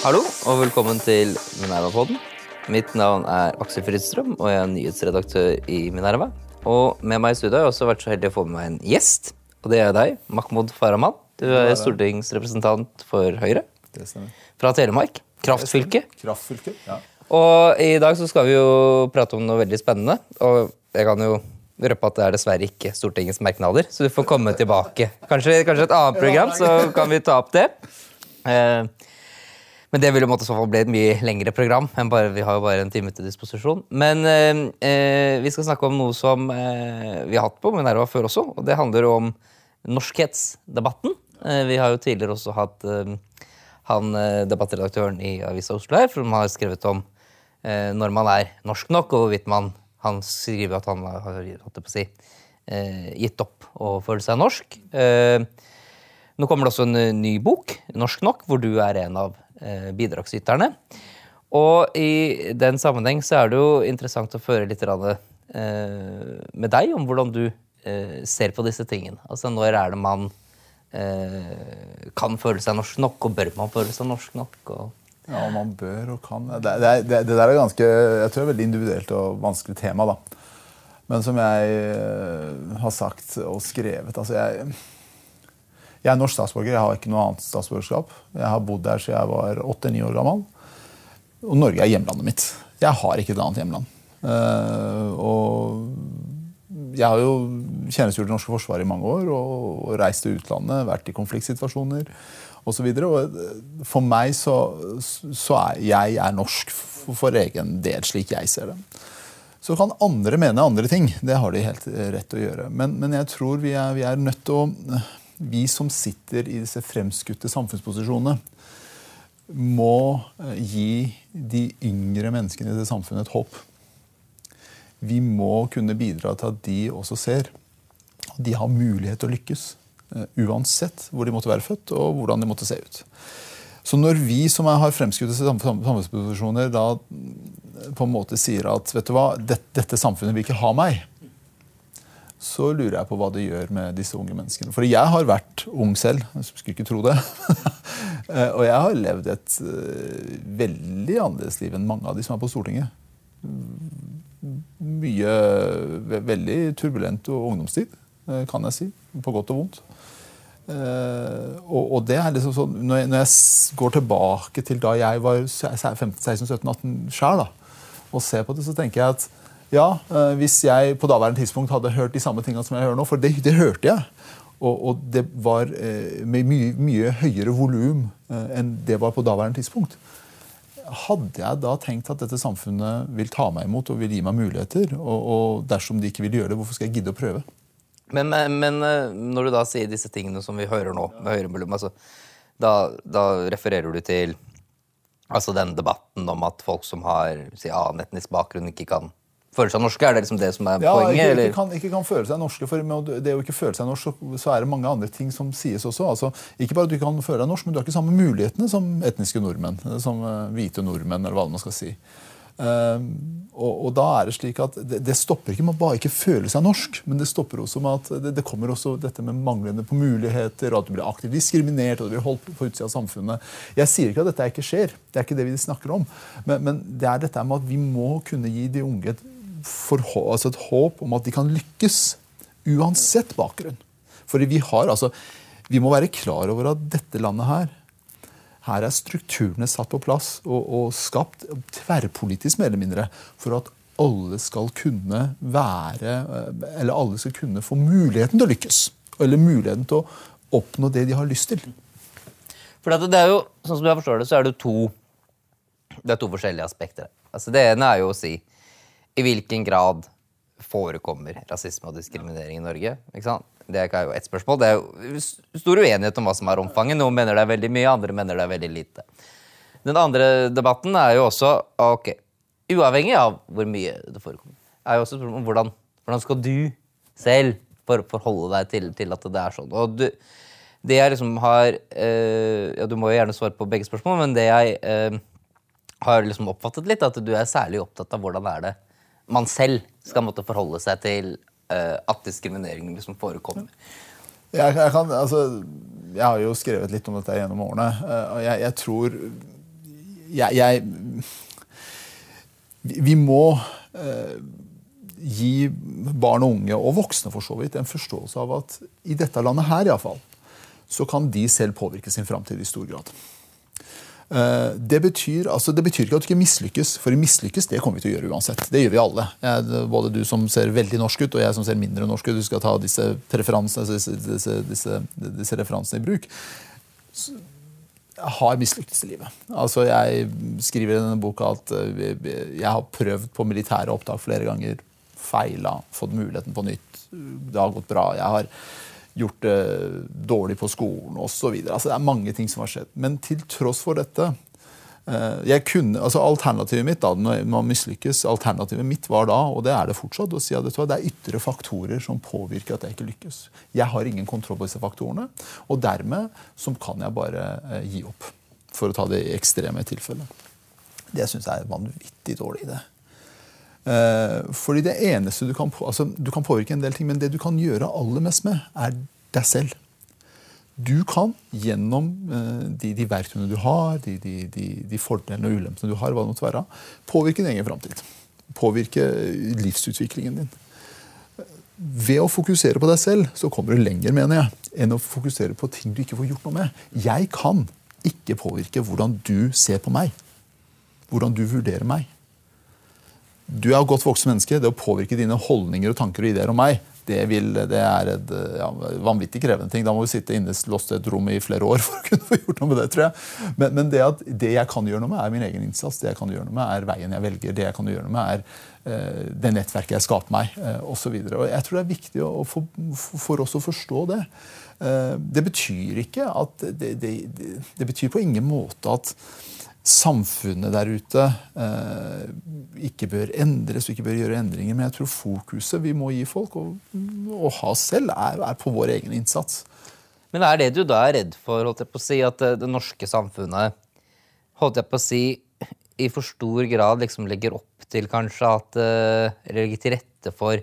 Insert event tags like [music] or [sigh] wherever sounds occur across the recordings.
Hallo og velkommen til Minerva-podden. Mitt navn er Aksel Fridstrøm, og jeg er nyhetsredaktør i Minerva. Og med meg i studio har jeg også vært så heldig å få med meg en gjest. Og det er deg, Mahmoud Farahman. Du er stortingsrepresentant for Høyre Det stemmer. fra Telemark. Kraftfylke. Kraftfylke, ja. Og i dag så skal vi jo prate om noe veldig spennende. Og jeg kan jo røpe at det er dessverre ikke Stortingets merknader, så du får komme tilbake. Kanskje, kanskje et annet program, så kan vi ta opp det. Eh, men det vil jo måtte i så fall bli et mye lengre program. enn bare, Vi har jo bare en time til disposisjon. Men eh, eh, vi skal snakke om noe som vi har hatt på Minerva før også. Og det handler om norskhetsdebatten. Vi har jo tidligere også hatt han debattredaktøren i Avisa Oslo her, som har skrevet om når man er norsk nok, og hvorvidt man Han skriver at han har si, eh, gitt opp å føle seg norsk. Eh, nå kommer det også en eh, ny bok, Norsk nok, hvor du er en av bidragsyterne. Og i den sammenheng så er det jo interessant å føre litt med deg om hvordan du ser på disse tingene. Altså når er det man kan føle seg norsk nok, og bør man føle seg norsk nok? Og, Ja, man bør og kan Det, det, det, det der er ganske jeg tror det er veldig individuelt og vanskelig tema. da. Men som jeg eh, har sagt og skrevet altså jeg, jeg er norsk statsborger. Jeg har ikke noe annet statsborgerskap. Jeg har bodd der siden jeg var åtte-ni år gammel. Og Norge er hjemlandet mitt. Jeg har ikke et annet hjemland. Uh, og jeg har jo tjenestegjort i det norske forsvaret i mange år og, og reist til utlandet, vært i konfliktsituasjoner osv. For meg så, så er jeg er norsk for, for egen del, slik jeg ser det. Så kan andre mene andre ting. Det har de helt rett til å gjøre. Men, men jeg tror vi er, vi er nødt til å Vi som sitter i disse fremskutte samfunnsposisjonene, må eh, gi de yngre menneskene i det samfunnet et håp. Vi må kunne bidra til at de også ser at de har mulighet til å lykkes. Eh, Uansett hvor de måtte være født og hvordan de måtte se ut. Så når vi som har fremskutte sam- sam- samfunnsposisjoner, da mm, på en måte sier at vet du hva, dette, dette samfunnet vil ikke ha meg, så lurer jeg på hva det gjør med disse unge menneskene. For jeg har vært ung selv. Jeg skulle ikke tro det. [laughs] Eh, og jeg har levd et eh, veldig annerledes liv enn mange av de som er på Stortinget. Mye veldig turbulent og ungdomstid, kan jeg si. På godt og vondt. Eh, og, og det er liksom sånn, når jeg, når jeg går tilbake til da jeg var 15-16-17-18 sjøl, og ser på det, så tenker jeg at ja, eh, hvis jeg på daværende tidspunkt hadde hørt de samme tingene som jeg hører nå, for det, det hørte jeg, og, og det var eh, med mye, mye høyere volum eh, enn det var på daværende tidspunkt. Hadde jeg da tenkt at dette samfunnet vil ta meg imot og vil gi meg muligheter, og, og dersom de ikke vil gjøre det, hvorfor skal jeg gidde å prøve? Men, men, men eh, når du da sier disse tingene som vi hører nå, med høyere volum, altså, da, da refererer du til altså den debatten om at folk som har si, annen etnisk bakgrunn, ikke kan føle seg norske? Er det liksom det som er Ja, poenget? ikke, ikke, kan, ikke kan føle seg norske. For med det å ikke føle seg norsk, så, så er det mange andre ting som sies også. Altså, ikke bare at du ikke kan føle deg norsk, men du har ikke samme mulighetene som etniske nordmenn. Som eh, hvite nordmenn, eller hva man skal si. Ehm, og, og da er det slik at det, det stopper ikke med å bare ikke føle seg norsk, men det stopper også med at det, det kommer også dette med manglende på muligheter, og at du blir aktivt diskriminert og du blir holdt på utsida av samfunnet. Jeg sier ikke at dette ikke skjer, det er ikke det vi snakker om. Men, men det er dette med at vi må kunne gi de unge et, forhå- altså et håp om at de kan lykkes, uansett bakgrunn. Fordi vi har altså Vi må være klar over at dette landet her her er strukturene satt på plass og, og skapt tverrpolitisk mer eller mindre for at alle skal kunne være eh, Eller alle skal kunne få muligheten til å lykkes. Eller muligheten til å oppnå det de har lyst til. For det er jo, sånn som jeg forstår det, så er det to, det er to forskjellige aspekter. Altså det ene er jo å si i hvilken grad forekommer rasisme og diskriminering i Norge. ikke sant? Det er jo ett spørsmål. Det er jo stor uenighet om hva som er omfanget. Noen mener det er veldig mye, andre mener det er veldig lite. Den andre debatten er jo også ok, uavhengig av hvor mye det forekommer, er jo også et spørsmål om hvordan, hvordan skal du selv for, forholde deg til, til at det er sånn. Og du, det jeg liksom har øh, ja, Du må jo gjerne svare på begge spørsmål, men det jeg øh, har liksom oppfattet litt, at du er særlig opptatt av hvordan er det man selv skal måtte forholde seg til uh, at diskriminering liksom forekommer. Jeg, jeg, kan, altså, jeg har jo skrevet litt om dette gjennom årene. eh, og jeg, jeg tror jeg, vi må eh, gi barn og unge, og voksne for så vidt, en forståelse av at i dette landet her iallfall, så kan de selv påvirke sin framtid i stor grad. Eh, Det betyr, altså det betyr ikke at du ikke mislykkes, for mislykkes det kommer vi til å gjøre uansett. Det gjør vi alle. Jeg, både du som ser veldig norsk ut, og jeg som ser mindre norsk ut. Du skal ta disse, preferansene, disse, disse, disse, disse referansene i bruk. Jeg har mislyktes i livet. Altså Jeg skriver i denne boka at eh, jeg har prøvd på militære opptak flere ganger. Feila, fått muligheten på nytt. Det har gått bra. Jeg har gjort det dårlig på skolen osv. Altså, det er mange ting som har skjedd. Men til tross for dette eh, kunne, altså Alternativet mitt da, når man mislykkes, alternativet mitt var da, og det er det fortsatt, å si at det er ytre faktorer som påvirker at jeg ikke lykkes. Jeg har ingen kontroll på disse faktorene, og dermed så kan jeg bare eh, gi opp. For å ta det ekstreme tilfellet. Det syns jeg er vanvittig dårlig idé. Eh, fordi det eneste du kan, altså, du kan påvirke en del ting, men det du kan gjøre aller mest med, er deg selv. Du kan gjennom eh, de, de verktøyene du har, de, de, de, de fordelene og ulempene du har, hva det måtte være, påvirke din egen framtid. Påvirke livsutviklingen din. Ved å fokusere på deg selv så kommer du lenger mener jeg, enn å fokusere på ting du ikke får gjort noe med. Jeg kan ikke påvirke hvordan du ser på meg. Hvordan du vurderer meg. Du er et godt voksen menneske. Det å påvirke dine holdninger og tanker og ideer om meg, det, vil, det er et ja, vanvittig krevende ting. Da må vi sitte innelåst i et rom i flere år for å kunne få gjort noe med det. tror jeg. Men, men det, at, det jeg kan gjøre noe med, er min egen innsats. Det jeg kan gjøre noe med, er veien jeg velger. Det jeg kan gjøre noe med, er eh, det nettverket jeg skaper meg, eh, osv. Jeg tror det er viktig å, få, for oss å forstå det. Eh, det betyr ikke at det, det, det betyr på ingen måte at samfunnet der ute eh, ikke bør endres og ikke bør gjøre endringer. Men jeg tror fokuset vi må gi folk, og, og ha selv, er, er, på vår egen innsats. Men er det du da er redd for, holdt jeg på å si, at eh, det norske samfunnet holdt jeg på å si, i for stor grad liksom legger opp til kanskje at eh, Eller legger til rette for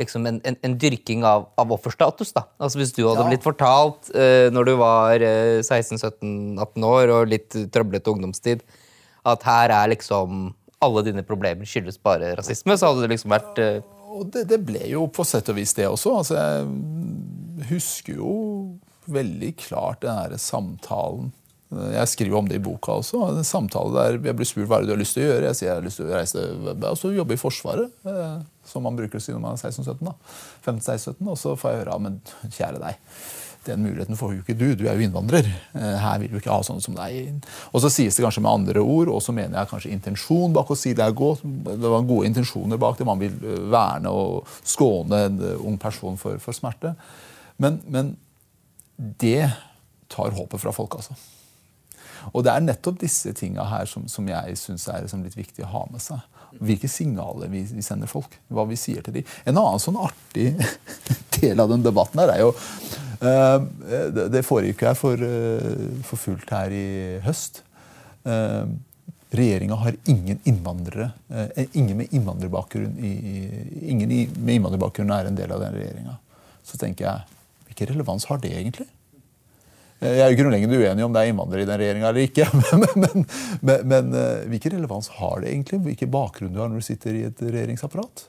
liksom en, en, en dyrking av, av, offerstatus. da. Altså Hvis du hadde ja. blitt fortalt uh, når du var uh, 16-17-18 år og litt trøblete ungdomstid, at her er liksom alle dine problemer skyldes bare rasisme, så hadde det liksom vært uh... Og det, det, ble jo på sett og vis det også. Altså, jeg husker jo veldig klart den derre samtalen jeg skriver om det i boka også. En samtale der jeg blir spurt hva du har lyst til å gjøre. Jeg sier jeg har lyst til å reise og så jobbe i Forsvaret, eh, som man bruker å si når man er 16-17. 15-16, Og så får jeg høre ja, men kjære deg, den muligheten får jo ikke du. Du er jo innvandrer. Eh, her vil du ikke ha sånne som deg. Og så sies det kanskje med andre ord, og så mener jeg kanskje intensjon bak å si det er godt. Det var gode intensjoner bak det. Man vil eh, verne og skåne en ung person for, for smerte. Men, men det tar håpet fra folk, altså. Og det er nettopp disse tinga her som, som jeg syns er liksom litt viktig å ha med seg. Hvilke signaler vi, vi, sender folk. Hva vi sier til dem. En annen sånn artig [laughs] del av den debatten her er jo uh, Det, det foregikk her for, uh, for, fullt her i høst. Uh, Regjeringa har ingen innvandrere, ingen med innvandrerbakgrunn i, ingen med innvandrerbakgrunn er en del av den regjeringa. Så tenker jeg, hvilken relevans har det egentlig? Jeg er jo grunnleggende uenig om det er innvandrere i den regjeringa eller ikke. [laughs] Men, men, men, men, hvilken relevans har det egentlig? Hvilken bakgrunn du har når du sitter i et regjeringsapparat?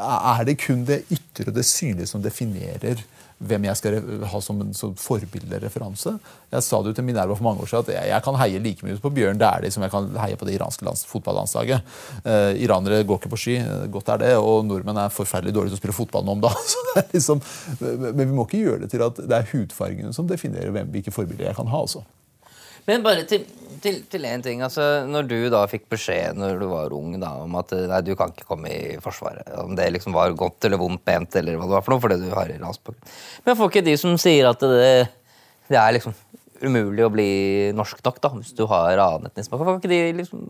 Er det kun det ytre, det synlige, som definerer hvem jeg skal ha som en som forbildereferanse. Jeg sa det jo til Minerva for mange år siden at jeg, jeg kan heie like mye på Bjørn Dæhlie som jeg kan heie på det iranske lands, fotballandslaget. Eh, iranere går ikke på ski, eh, godt er det, og nordmenn er forferdelig dårlige til å spille fotball nå om dagen. [laughs] liksom, men vi må ikke gjøre det til at det er hudfargene som definerer hvem, hvilke forbilder jeg kan ha. altså. Men bare til, til, en ting. altså Når du da fikk beskjed når du var ung da, om at nei, du kan ikke komme i Forsvaret, om det liksom var godt eller vondt ment, eller hva det var for noe, fordi du har ransbakgrunn Men får ikke de som sier at det, det, er liksom umulig å bli norsk nok da, hvis du har annen etnisk bakgrunn, får ikke de liksom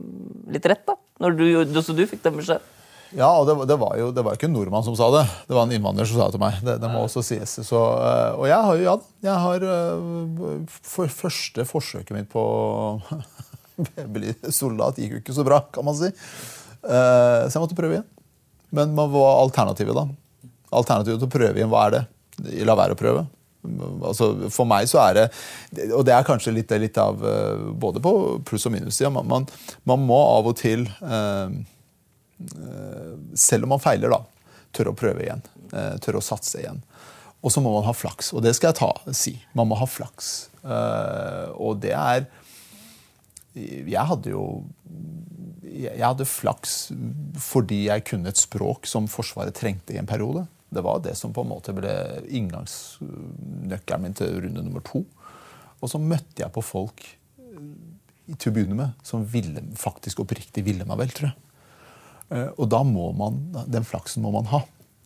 litt rett, da? Når du, så du fikk den beskjeden? Ja, og det, det, var jo det var ikke en nordmann som sa det. Det var en innvandrer som sa det til meg. Det, det må også sies. Så, eh, og jeg har jo, ja, jeg har eh, for første forsøket mitt på [laughs] å bli soldat gikk jo ikke så bra, kan man si. Eh, så jeg måtte prøve igjen. Men hva var alternativet, da? Alternativet til å prøve igjen, hva er det? La være å prøve. Altså, for meg så er det Og det er kanskje litt, litt av både på pluss- og minussida. Man, man, man, må av og til, eh, selv om man feiler, da, tørre å prøve igjen. tør tørre å satse igjen. Og så må man ha flaks. Og det skal jeg ta, si. Man må ha flaks. Eh, og det er Jeg hadde jo jeg hadde flaks fordi jeg kunne et språk som Forsvaret trengte i en periode. Det var det som på en måte ble inngangsnøkkelen min til runde nummer to. Og så møtte jeg på folk til å begynne med som ville, faktisk oppriktig ville meg vel, tror jeg. Eh, og da må man, den flaksen må man ha.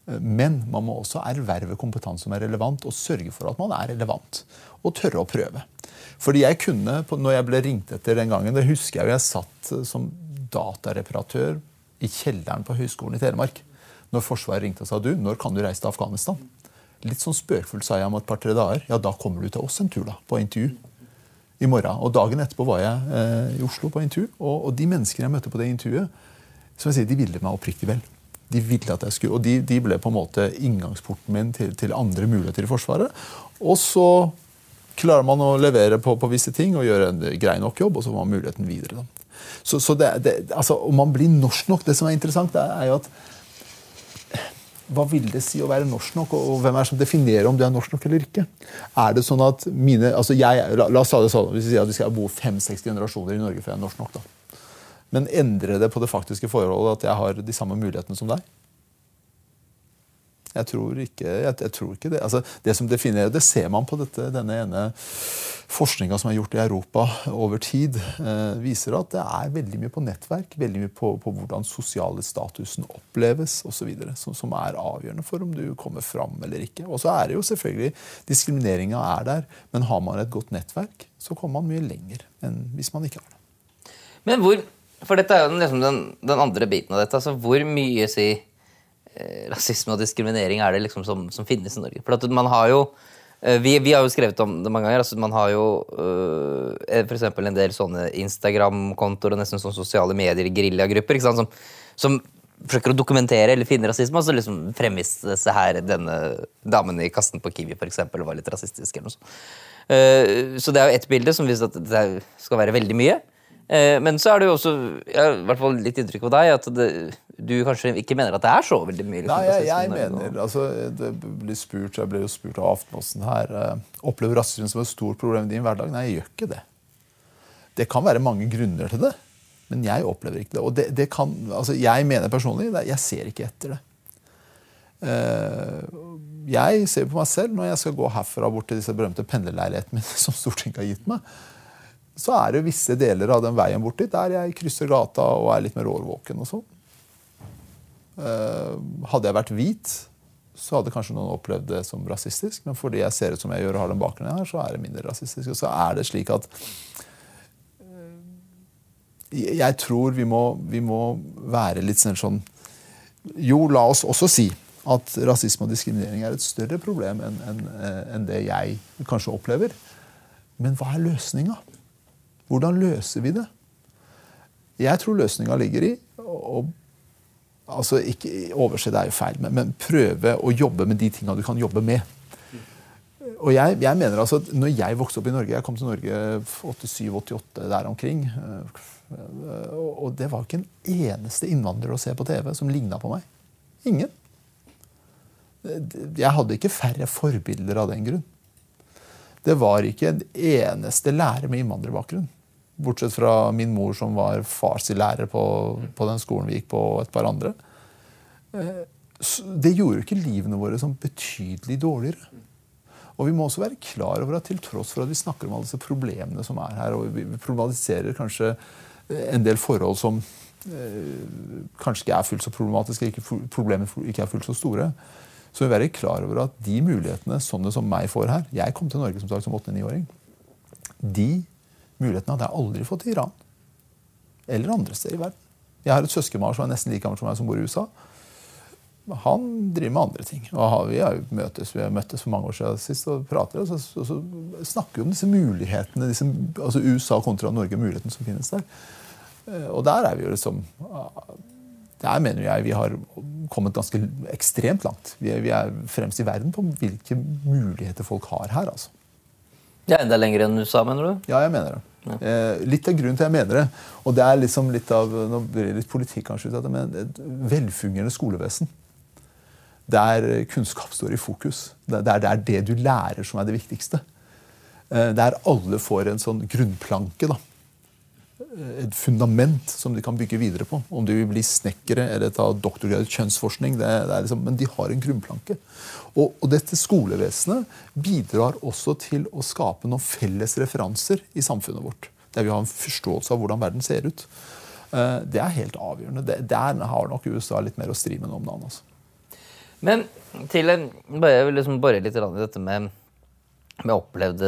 Eh, men man må også erverve kompetanse som er relevant, og sørge for at man er relevant. Og tørre å prøve. Fordi jeg kunne, når jeg ble ringt etter den gangen, det husker jeg jo jeg satt eh, som datareparatør i kjelleren på Høgskolen i Telemark når Forsvaret ringte og sa du, når kan du reise til Afghanistan. Litt sånn spøkefullt sa jeg om et par-tre dager. Ja, da kommer du til oss en tur da, på intervju. I morgen. Og Dagen etterpå var jeg eh, i Oslo på intervju. Og, og, de menneskene jeg møtte på det intervjuet, som jeg sier, de ville meg oppriktig vel. De ville at jeg skulle, Og de, de ble på en måte inngangsporten min til, til, andre muligheter i Forsvaret. Og så klarer man å levere på, på visse ting og gjøre en grei nok jobb, og så får man muligheten videre. Da. Så, så det, det, altså, Om man blir norsk nok Det som er interessant, er jo at hva vil det si å være norsk nok, og hvem er det som definerer om du er norsk nok eller ikke? Er det sånn at mine, altså jeg, la, la, oss ta det sånn, Hvis vi sier at vi skal bo fem-seks generasjoner i Norge før jeg er norsk nok, da. Men endrer det på det faktiske forholdet at jeg har de samme mulighetene som deg? Jeg tror ikke, jeg, jeg tror ikke det. Altså, det som definerer, det ser man på dette, denne ene forskninga som er gjort i Europa over tid, eh, viser at det er veldig mye på nettverk, veldig mye på, på hvordan sosiale statusen oppleves osv. Som, som er avgjørende for om du kommer fram eller ikke. Og så er det jo selvfølgelig Diskrimineringa er der, men har man et godt nettverk, så kommer man mye lenger enn hvis man ikke har det. Men hvor, For dette er jo liksom den, den, andre biten av dette. altså Hvor mye si Eh, rasisme og diskriminering er det liksom som, som finnes i Norge? For at man har jo eh, vi, vi, har jo skrevet om det mange ganger. altså Man har jo øh, eh, f.eks. en del sånne Instagram-kontoer og nesten sånne sosiale medier, geriljagrupper, som, som forsøker å dokumentere eller finne rasisme. Og så liksom fremvises her denne damen i kassen på Kiwi for eksempel, var litt rasistisk. eller noe sånt. Uh, så det er jo ett bilde som viser at det skal være veldig mye. Uh, men så er det jo også jeg har i hvert fall litt inntrykk av deg, at det, du kanskje ikke mener at det er så veldig mye? Liksom, Nei, jeg, jeg mener altså, Det blir spurt, Jeg ble jo spurt av Aftenposten her. Uh, opplever rasisme som et stort problem i din hverdag? Nei, jeg gjør ikke det. Det kan være mange grunner til det, men jeg opplever ikke det. Og det, det kan, altså, jeg mener personlig jeg ser ikke etter det. Uh, jeg ser på meg selv når jeg skal gå herfra bort til disse berømte pendlerleilighetene [laughs] som Stortinget har gitt meg. Så er det visse deler av den veien bort dit der jeg krysser gata og er litt mer årvåken. og sånn. Eh, hadde jeg vært hvit, så hadde kanskje noen opplevd det som rasistisk. Men fordi jeg ser ut som jeg gjør og har den bakgrunnen her, så er det mindre rasistisk. Og så er det slik at eh, Jeg tror vi må, vi må være litt sånn, sånn Jo, la oss også si at rasisme og diskriminering er et større problem enn en, en det jeg kanskje opplever. Men hva er løsninga? Hvordan løser vi det? Jeg tror løsninga ligger i å altså ikke Overse det er jo feil, men, men, prøve å jobbe med de tinga du kan jobbe med. Og jeg, jeg, mener altså at når jeg vokste opp i Norge Jeg kom til Norge 87-88, der omkring. Og det var ikke en eneste innvandrer å se på TV som ligna på meg. Ingen. Jeg hadde ikke færre forbilder av den grunn. Det var ikke en eneste lærer med innvandrerbakgrunn Bortsett fra min mor, som var fars lærer på, på, den skolen vi gikk på, og et par andre. Eh, det gjorde ikke livene våre som betydelig dårligere. Og vi må også være klar over at til tross for at vi snakker om alle disse problemene som er her, og vi problematiserer kanskje en del forhold som eh, kanskje ikke er fullt så problematiske, ikke, problemet ikke er fullt så store, så vi må være klar over at de mulighetene sånne som meg får her Jeg kom til Norge som sagt som 8-9-åring. De muligheten hadde jeg aldri fått i Iran. Eller andre steder i verden. Jeg har et søskenbarn som er nesten like gammel som meg, som bor i USA. Han driver med andre ting. Og vi har møtes, vi har møttes for mange år siden sist og prater, og så, og så snakker vi om disse mulighetene, disse, altså USA kontra Norge, mulighetene som finnes der. Eh, og der er vi jo liksom Der mener jeg vi har kommet ganske ekstremt langt. Vi er, vi er fremst i verden på hvilke muligheter folk har her. altså. Det er enda lenger enn USA, mener du? Ja, jeg mener det. Ja. Eh, litt av grunnen til jeg mener det, og det er liksom litt av nå blir det litt politikk kanskje ut av det, men et velfungerende skolevesen der kunnskap står i fokus. Det er, det er det du lærer som er det viktigste. Eh, der alle får en sånn grunnplanke. da et fundament som de kan bygge videre på. Om de vil bli snekkere eller ta doktorgrad i kjønnsforskning. Det, det liksom, men de har en grunnplanke. Og, og, dette skolevesenet bidrar også til å skape noen felles referanser i samfunnet vårt. Der vi har en forståelse av hvordan verden ser ut. Eh, det er helt avgjørende. Der har nok USA litt mer å stri med om dagen. Altså. Men til en, bare liksom bore litt i dette med med opplevd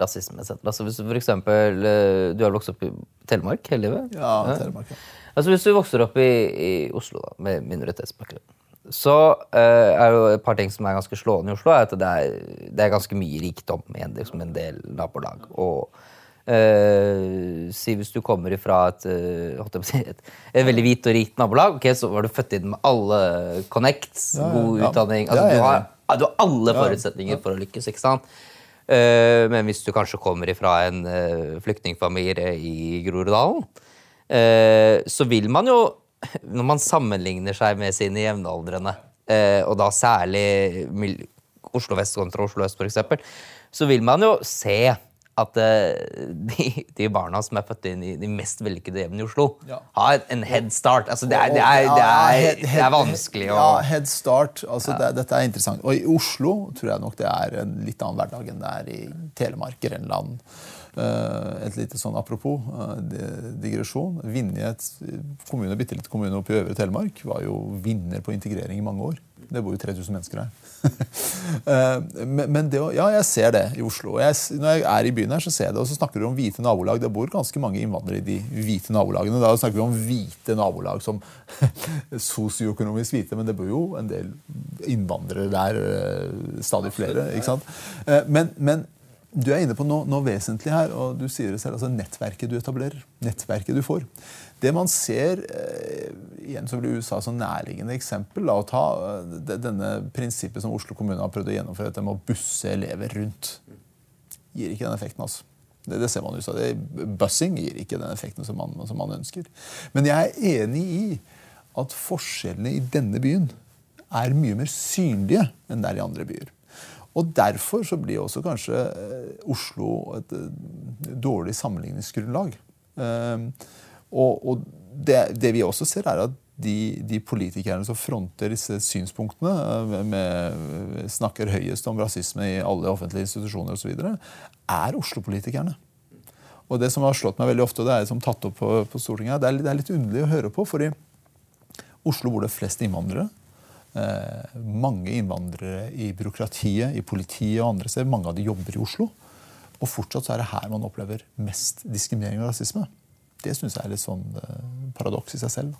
rasisme etc. Altså hvis du for eksempel, eh, du har vokst opp i Telemark hele livet? Ja, Telemark, ja. Altså Hvis du vokser opp i, i Oslo da, med minoritetsbakgrunn, så uh, er jo et par ting som er ganske slående i Oslo, er at det er, det er ganske mye rikdom i en, liksom en del nabolag. Og uh, si hvis du kommer ifra et, uh, et, et, veldig hvit og rikt nabolag, okay, så var du født inn med alle connects, ja, god utdanning altså, du, har, du, har, alle forutsetninger for å lykkes. ikke sant? Eh, men hvis du kanskje kommer fra en eh, flyktningfamilie i Groruddalen, eh, så vil man jo, når man sammenligner seg med sine jevnaldrende, og da særlig Oslo vest kontra Oslo øst, f.eks., så vil man jo se at uh, [laughs] de, de, barna som er født inn i de mest vellykkede hjemmene i Oslo, ja. har en head start. Altså, det, er, det, er, det, er, det, er, vanskelig å Ja, head start. Altså, dette er interessant. Og i Oslo tror jeg nok det er en litt annen hverdag enn det er i Telemark, Grenland. Uh, et lite sånn apropos uh, digresjon. Vinje, kommune, bitte liten kommune oppe i Øvre Telemark, var jo vinner på integrering i mange år. Det bor jo 3000 mennesker her. [laughs] Eh, men det, ja, jeg ser det i Oslo. Jeg, når jeg er i byen her, så ser jeg det. Og så snakker du om hvite nabolag. Det bor ganske mange innvandrere i de hvite nabolagene. Da snakker vi om hvite nabolag som [laughs] sosioøkonomisk hvite, men det bor jo en del innvandrere der. Eh, stadig flere. ikke sant? Eh, men, men du er inne på noe, noe, vesentlig her, og du sier det selv. altså Nettverket du etablerer. Nettverket du får. Det man ser eh, igjen så blir USA som nærliggende eksempel. La, å ta eh, denne prinsippet som Oslo kommune har prøvd å gjennomføre, dette med å busse elever rundt. Gir ikke den effekten. altså. Det, det, ser man jo det, Bussing gir ikke den effekten som man, som man, ønsker. Men jeg er enig i at forskjellene i denne byen er mye mer synlige enn det er i andre byer. Og Derfor så blir også kanskje eh, Oslo et dårlig sammenligningsgrunnlag. Og, og det, det, vi også ser, er at de, de, politikerne som fronter disse synspunktene, eh, med, snakker høyest om rasisme i alle offentlige institusjoner osv., er Oslo-politikerne. Og Det som har slått meg veldig ofte, og det er som tatt opp på, på Stortinget, det er, det er, litt underlig å høre på. for i Oslo bor det flest innvandrere. Eh, mange innvandrere i byråkratiet, i politiet og andre steder. Mange av de jobber i Oslo. Og fortsatt er det her man opplever mest diskriminering og rasisme. Det syns jeg er litt sånn eh, paradoks i seg selv.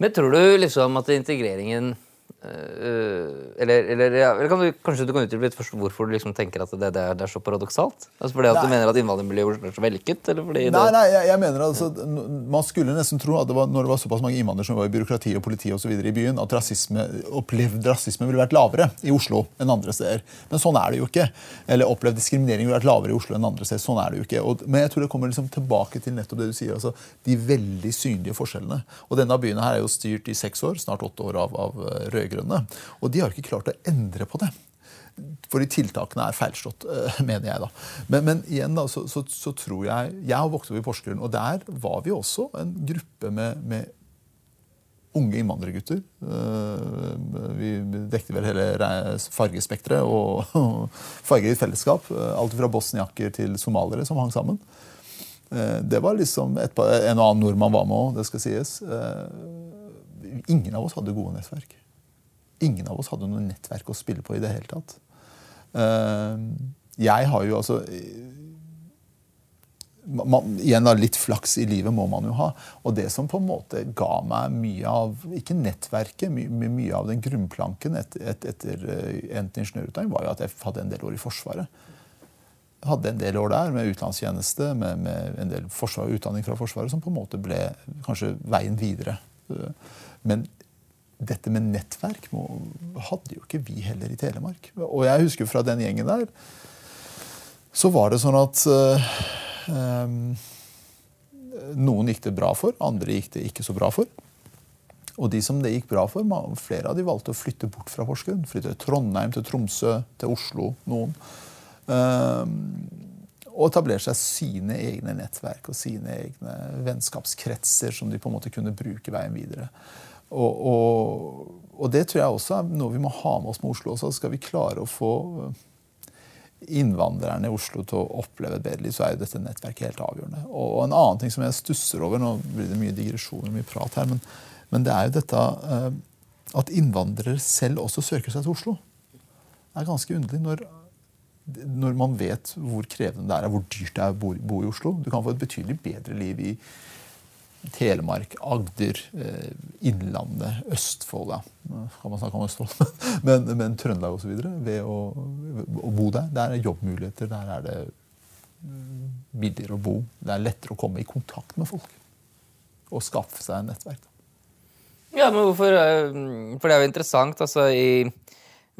Men tror du liksom at integreringen eller, eller, ja, eller du, kanskje du kan utdype litt først hvorfor du liksom tenker at det, det, er, det er, så paradoksalt? Altså fordi at nei. du mener at innvandrermiljøet er så vellykket? nei, nei, jeg, jeg, mener altså Man skulle nesten tro at det var, når det var såpass mange innvandrere som var i byråkrati og politi og så i byen, at rasisme, opplevd rasisme ville vært lavere i Oslo enn andre steder. Men sånn er det jo ikke. Eller opplevd diskriminering ville vært lavere i Oslo enn andre steder. Sånn er det jo ikke. Og, men jeg tror det kommer liksom tilbake til nettopp det du sier, altså de veldig synlige forskjellene. Og denne byen her er jo styrt i seks år, snart åtte år, av, av rød rød Og de har ikke klart å endre på det. Fordi tiltakene er feilslått, eh, mener jeg. da. Men, men igjen da, så, så, så, tror jeg Jeg har vokst opp i Porsgrunn, og der var vi også en gruppe med, med unge innvandrergutter. Eh, vi dekte vel hele fargespekteret og i fellesskap. Alt fra bosniaker til somaliere som hang sammen. Eh, det var liksom et, En og annen nordmann var med òg, det skal sies. Ingen av oss hadde gode nettverk. Ingen av oss hadde noe nettverk å spille på i det hele tatt. Eh, jeg har jo altså man, igjen da, Litt flaks i livet må man jo ha. Og det som på en måte ga meg mye av ikke nettverket, my, mye av den grunnplanken et, et, etter eh, endt ingeniørutdanning, var jo at jeg hadde en del år i Forsvaret. Hadde en del år der med utenlandstjeneste, med, med en del forsvar, utdanning fra Forsvaret, som på en måte ble kanskje veien videre Men dette med nettverk må, hadde jo ikke vi heller i Telemark. Og jeg husker fra den gjengen der, så var det sånn at øh, Noen gikk det bra for, andre gikk det ikke så bra for. Og de som det gikk bra for, flere av de valgte å flytte bort fra Porsgrunn. Flytte til Trondheim, til Tromsø, til Oslo. noen. Um, og etablere seg sine egne nettverk og sine egne vennskapskretser som de på en måte kunne bruke veien videre. Og, og, og det tror jeg også er noe vi må ha med oss med Oslo. også. Skal vi klare å få innvandrerne i Oslo til å oppleve et bedre liv, så er jo dette nettverket helt avgjørende. Og, en annen ting som jeg stusser over Nå blir det mye digresjoner mye prat her, men, men det er jo dette uh, at innvandrere selv også søker seg til Oslo. Det er ganske underlig når, når man vet hvor krevende det er, hvor dyrt det er å bo, bo i Oslo. Du kan få et betydelig bedre liv i Telemark, Agder, eh, Innlandet, Østfold ja. Kan man snakke om Østfold? [laughs] Men, men Trøndelag osv. Ved å, å bo der. Der er jobbmuligheter. Der er det mm, billigere å bo. Det er lettere å komme i kontakt med folk. Og skaffe seg nettverk. Ja, men hvorfor eh, For det er jo interessant. altså i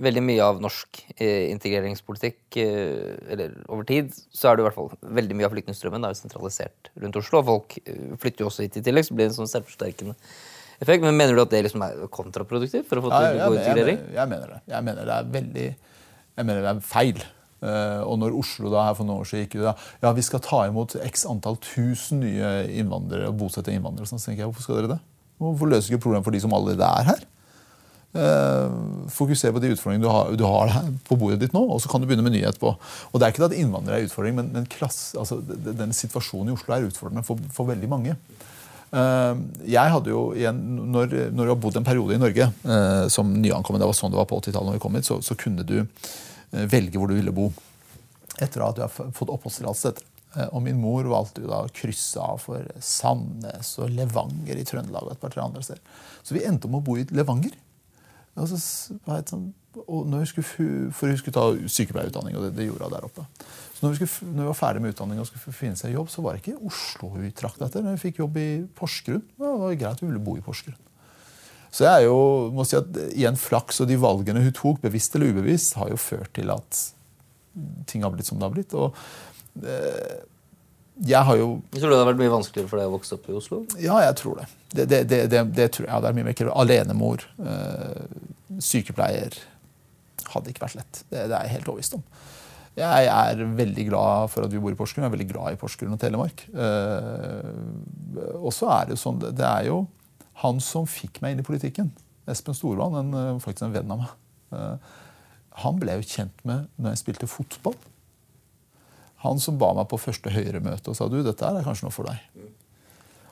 veldig mye av norsk eh, integreringspolitikk eh, eller over tid, så er det i hvert fall veldig mye av flyktningstrømmen er jo sentralisert rundt Oslo. og Folk eh, flytter jo også hit i tillegg, så blir det en sånn selvforsterkende effekt. Men mener du at det liksom er kontraproduktivt for å få til ja, god integrering? Jeg, jeg, mener det. Jeg mener det er veldig Jeg mener det er feil. Uh, og når Oslo da her for noen år siden gikk ut ja, vi skal ta imot x antall tusen nye innvandrere og bosette innvandrere, så tenker jeg hvorfor skal dere det? Hvorfor løser ikke problemet for de som allerede er her? Eh, fokuser på de utfordringene du har, du har på bordet ditt nå, og så kan du begynne med nyhet etterpå. Og det er ikke at innvandrere er utfordring, men, men klass, altså, den situasjonen i Oslo er utfordrende for, for veldig mange. Uh, jeg hadde jo igjen, når, når, du har bodd en periode i Norge uh, som nyankommen, det var sånn det var på 80-tallet, når vi kom hit, så, så kunne du velge hvor du ville bo. Etter at du har fått oppholdstillatelse. Og min mor valgte jo da å krysse av for Sandnes og Levanger i Trøndelag. og et par tre andre steder. Så vi endte om å bo i Levanger. Og så sånn, og når skulle, for hun skulle ta sykepleierutdanning, og det, det gjorde hun der oppe. Så når vi, skulle, når vi, var ferdig med utdanning og skulle finne seg jobb, så var det ikke Oslo vi trakk etter. Vi fikk jobb i Porsgrunn, det var greit vi ville bo i Porsgrunn. Så jeg er jo, må si at igjen, flaks og de valgene hun tok, bevisst eller ubevisst, har jo ført til at ting har blitt som det har blitt. og eh, jeg har jo Tror du det har vært mye vanskeligere for deg å vokse opp i Oslo? Ja, jeg tror det. Det, det, det, det tror jeg. Det er mye mer Alenemor, øh, sykepleier Hadde ikke vært lett. Det, er jeg helt overbevist om. Jeg er veldig glad for at vi bor i Porsgrunn. Jeg er veldig glad i Porsgrunn og Telemark. Uh, og så er det jo sånn Det er jo han som fikk meg inn i politikken. Espen Storvann, en, øh, faktisk en venn av meg. Uh, han ble jeg jo kjent med når jeg spilte fotball. Han som ba meg på første Høyre-møte og sa du, dette er kanskje noe for deg.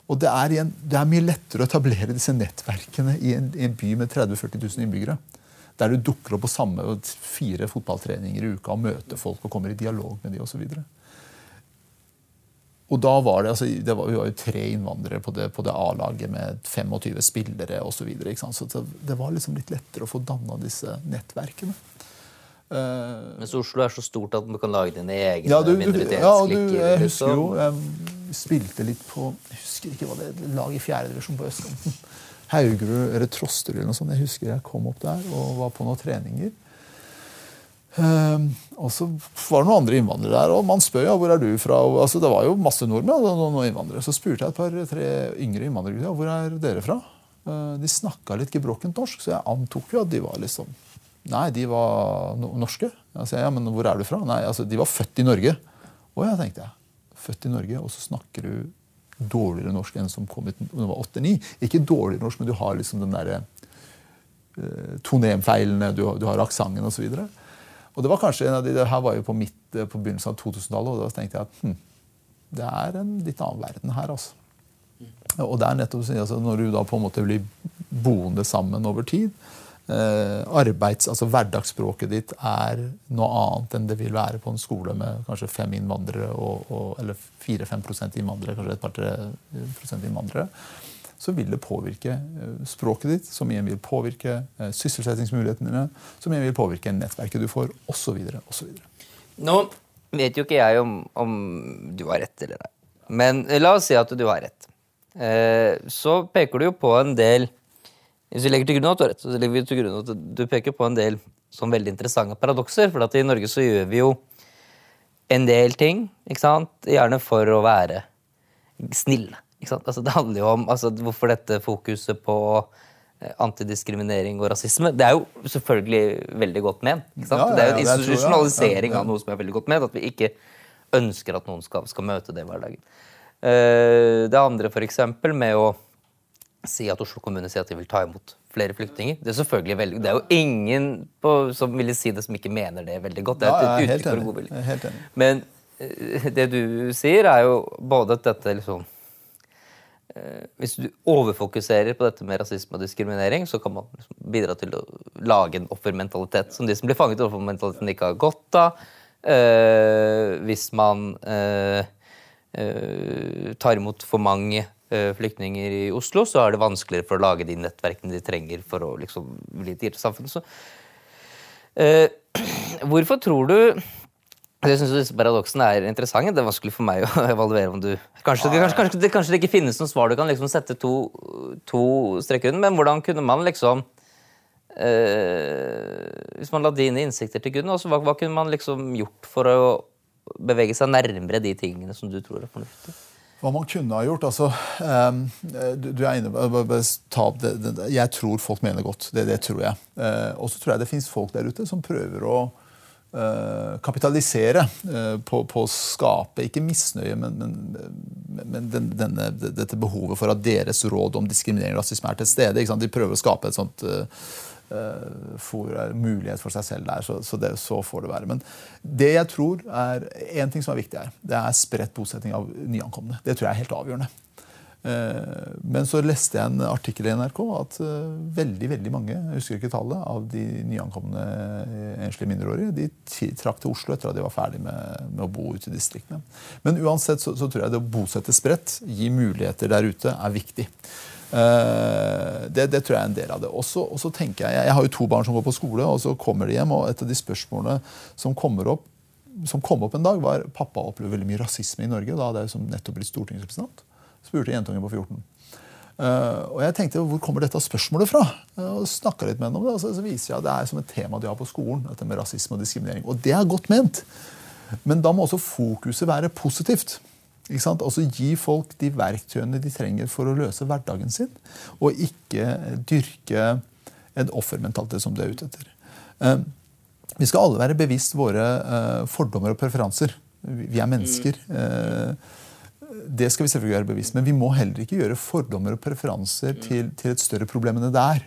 Og det er, en, det er, mye lettere å etablere disse nettverkene i en, i en by med 30 000-40 000 innbyggere. Der du dukker opp på samme fire fotballtreninger i uka og møter folk og kommer i dialog med dem osv. Og da var det, altså, det var, Vi var jo tre innvandrere på det, det A-laget med 25 spillere osv. Så, videre, så det, var liksom litt lettere å få danna disse nettverkene. Uh, Mens Oslo er så stort at man kan lage dine egne ja, du, du, Ja, du, jeg husker jo Jeg spilte litt på Jeg husker ikke hva det lag i fjerdedivisjon på østkanten. [laughs] Haugerud eller Trosterud eller noe sånt. Jeg husker jeg kom opp der og var på noen treninger. Uh, og så var det noen andre innvandrere der, og man spør ja, hvor er du fra. Og, altså, det var jo masse nordmenn og noen innvandrere. Så spurte jeg et par-tre yngre innvandrere ja, hvor er dere fra. Uh, de snakka litt gebrokkent norsk, så jeg antok jo at de var liksom Nei, de var norske. Jeg sier, ja, men hvor er du fra? Nei, altså, De var født i Norge. Å ja, tenkte jeg. Født i Norge, og så snakker du dårligere norsk enn som kom hit da du var 8-9. Ikke dårligere norsk, men du har liksom den derre eh, tonemfeilene, du, du har aksenten osv. Og, og det var kanskje en av de, det her var jo på, midt, eh, på begynnelsen av 2000-tallet, og da tenkte jeg at hm, det er en litt annen verden her. altså. Og det er nettopp altså, Når du da på en måte blir boende sammen over tid, arbeids, altså Hverdagsspråket ditt er noe annet enn det vil være på en skole med kanskje fem innvandrere, og, og, eller 4-5 innvandrere, kanskje et par-tre prosent innvandrere. Så vil det påvirke eh, språket ditt, som igjen vil påvirke eh, sysselsettingsmulighetene som igjen vil påvirke nettverket du får, osv. Nå vet jo ikke jeg om, om du har rett eller nei, Men la oss si at du har rett. eh, så peker du jo på en del Hvis vi legger til grunn at du har rett, så legger vi til grunn at du peker på en del sånn veldig interessante paradokser. For at i Norge så gjør vi jo en del ting, ikke sant? gjerne for å være snille. Ikke sant? Altså, det handler jo om altså, hvorfor dette fokuset på eh, antidiskriminering og rasisme. Det er jo selvfølgelig veldig godt ment. Ikke sant? Ja, ja, det er jo en ja, institusjonalisering Ja, ja. av noe som er veldig godt ment. At vi ikke ønsker at noen skal, skal møte det i hverdagen. Eh, Det andre, for eksempel, med å si at Oslo kommune sier at de vil ta imot flere flyktninger. Det er selvfølgelig veldig, det er jo ingen på, som ville si det som ikke mener det veldig godt. Det er et uttrykk for enig. god vilje. Jeg helt enig. Men eh, det du sier, er jo både at dette liksom eh, Hvis du overfokuserer på dette med rasisme og diskriminering, så kan man liksom bidra til å lage en offermentalitet som de som blir fanget i offermentaliteten, ikke har godt av. Eh, hvis man eh, eh, tar imot for mange flyktninger i Oslo, så er det vanskeligere for å lage de nettverkene de trenger for å liksom bli et samfunn. Så, eh, [clears throat] hvorfor tror du jeg synes disse paradoksene er interessante. Det er vanskelig for meg å [laughs] evaluere om du Kanskje, kanskje, kanskje, det, kanskje det ikke finnes noe svar du kan liksom sette to, to streker under, men hvordan kunne man liksom eh, Hvis man la dine innsikter til grunn, altså, hva, hva kunne man liksom gjort for å bevege seg nærmere de tingene som du tror er fornuftig? Hva man kunne ha gjort altså, ehm, du, er inne Jeg tror folk mener godt. Det, det tror jeg. Eh, og så tror jeg det fins folk der ute som prøver å eh, kapitalisere eh, på, på å skape ikke misnøye, men, men, men den, denne, dette behovet for at deres råd om diskriminering og rasisme er til stede. De prøver å skape et sånt eh, eh, for, mulighet for seg selv der. Så, så, det, så får det være. Men det jeg tror er en ting som er viktig her, det er spredt bosetting av nyankomne. Det tror jeg er helt avgjørende. Eh, Men så leste jeg en artikkel i NRK at eh, veldig veldig mange jeg husker ikke tallet, av de nyankomne eh, enslige mindreårige de trakk til Oslo etter at de var ferdig med, med å bo ute i distriktene. Men uansett så, så tror jeg det å bosette spredt, gi muligheter der ute, er viktig. Eh, det, det tror jeg er en del av det. Og så og så tenker Jeg jeg har jo to barn som går på skole, og så kommer de hjem, og et av de spørsmålene som opp som kom opp en dag, var pappa opplever veldig mye rasisme i Norge. Da hadde jeg jo nettopp blitt stortingsrepresentant. Spurte jentungen på 14. Eh, og jeg tenkte, Hvor kommer dette spørsmålet fra? Eh, og snakket litt med henne om det, og så, så viser jeg at det er som et tema de har på skolen. dette med rasisme Og diskriminering. Og det er godt ment. Men da må også fokuset være positivt. Altså Gi folk de verktøyene de trenger for å løse hverdagen sin, og ikke dyrke en offermentalitet som du er ute etter. Eh, vi skal alle være bevisst våre eh, fordommer og preferanser. Vi er mennesker. Eh, det skal vi selvfølgelig være bevisst, men vi må heller ikke gjøre fordommer og preferanser til, til et større problem enn det det er.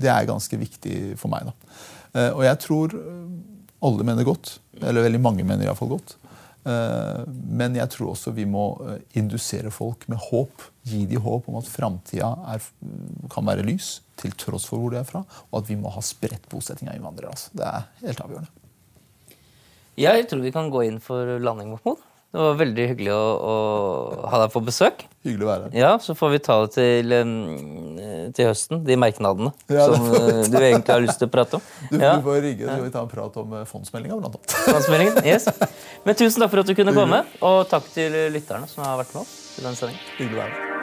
Det er ganske viktig for meg. da. Og jeg tror alle mener godt, eller veldig mange mener iallfall godt. Eh, Men jeg tror også vi må eh, indusere folk med håp. Gi de håp om at framtida er- kan være lys, til tross for hvor de er fra. Og at vi må ha spredt bosetting av innvandrere. Altså. Det er helt avgjørende. Jeg tror vi kan gå inn for landing, Mahmoud. Det var veldig hyggelig å, å ha deg på besøk. Hyggelig å være her. Ja, Så får vi ta det til, til høsten, de merknadene Ja, som uh, du egentlig har lyst til å prate om. Du, Ja, du får rigge, så skal vi ta en prat om eh, fondsmeldinga, blant annet. [laughs] Fondsmeldingen, Yes. Men tusen takk for at du kunne komme, og takk til lytterne som har vært med oss i denne sendingen. Hyggelig å være her.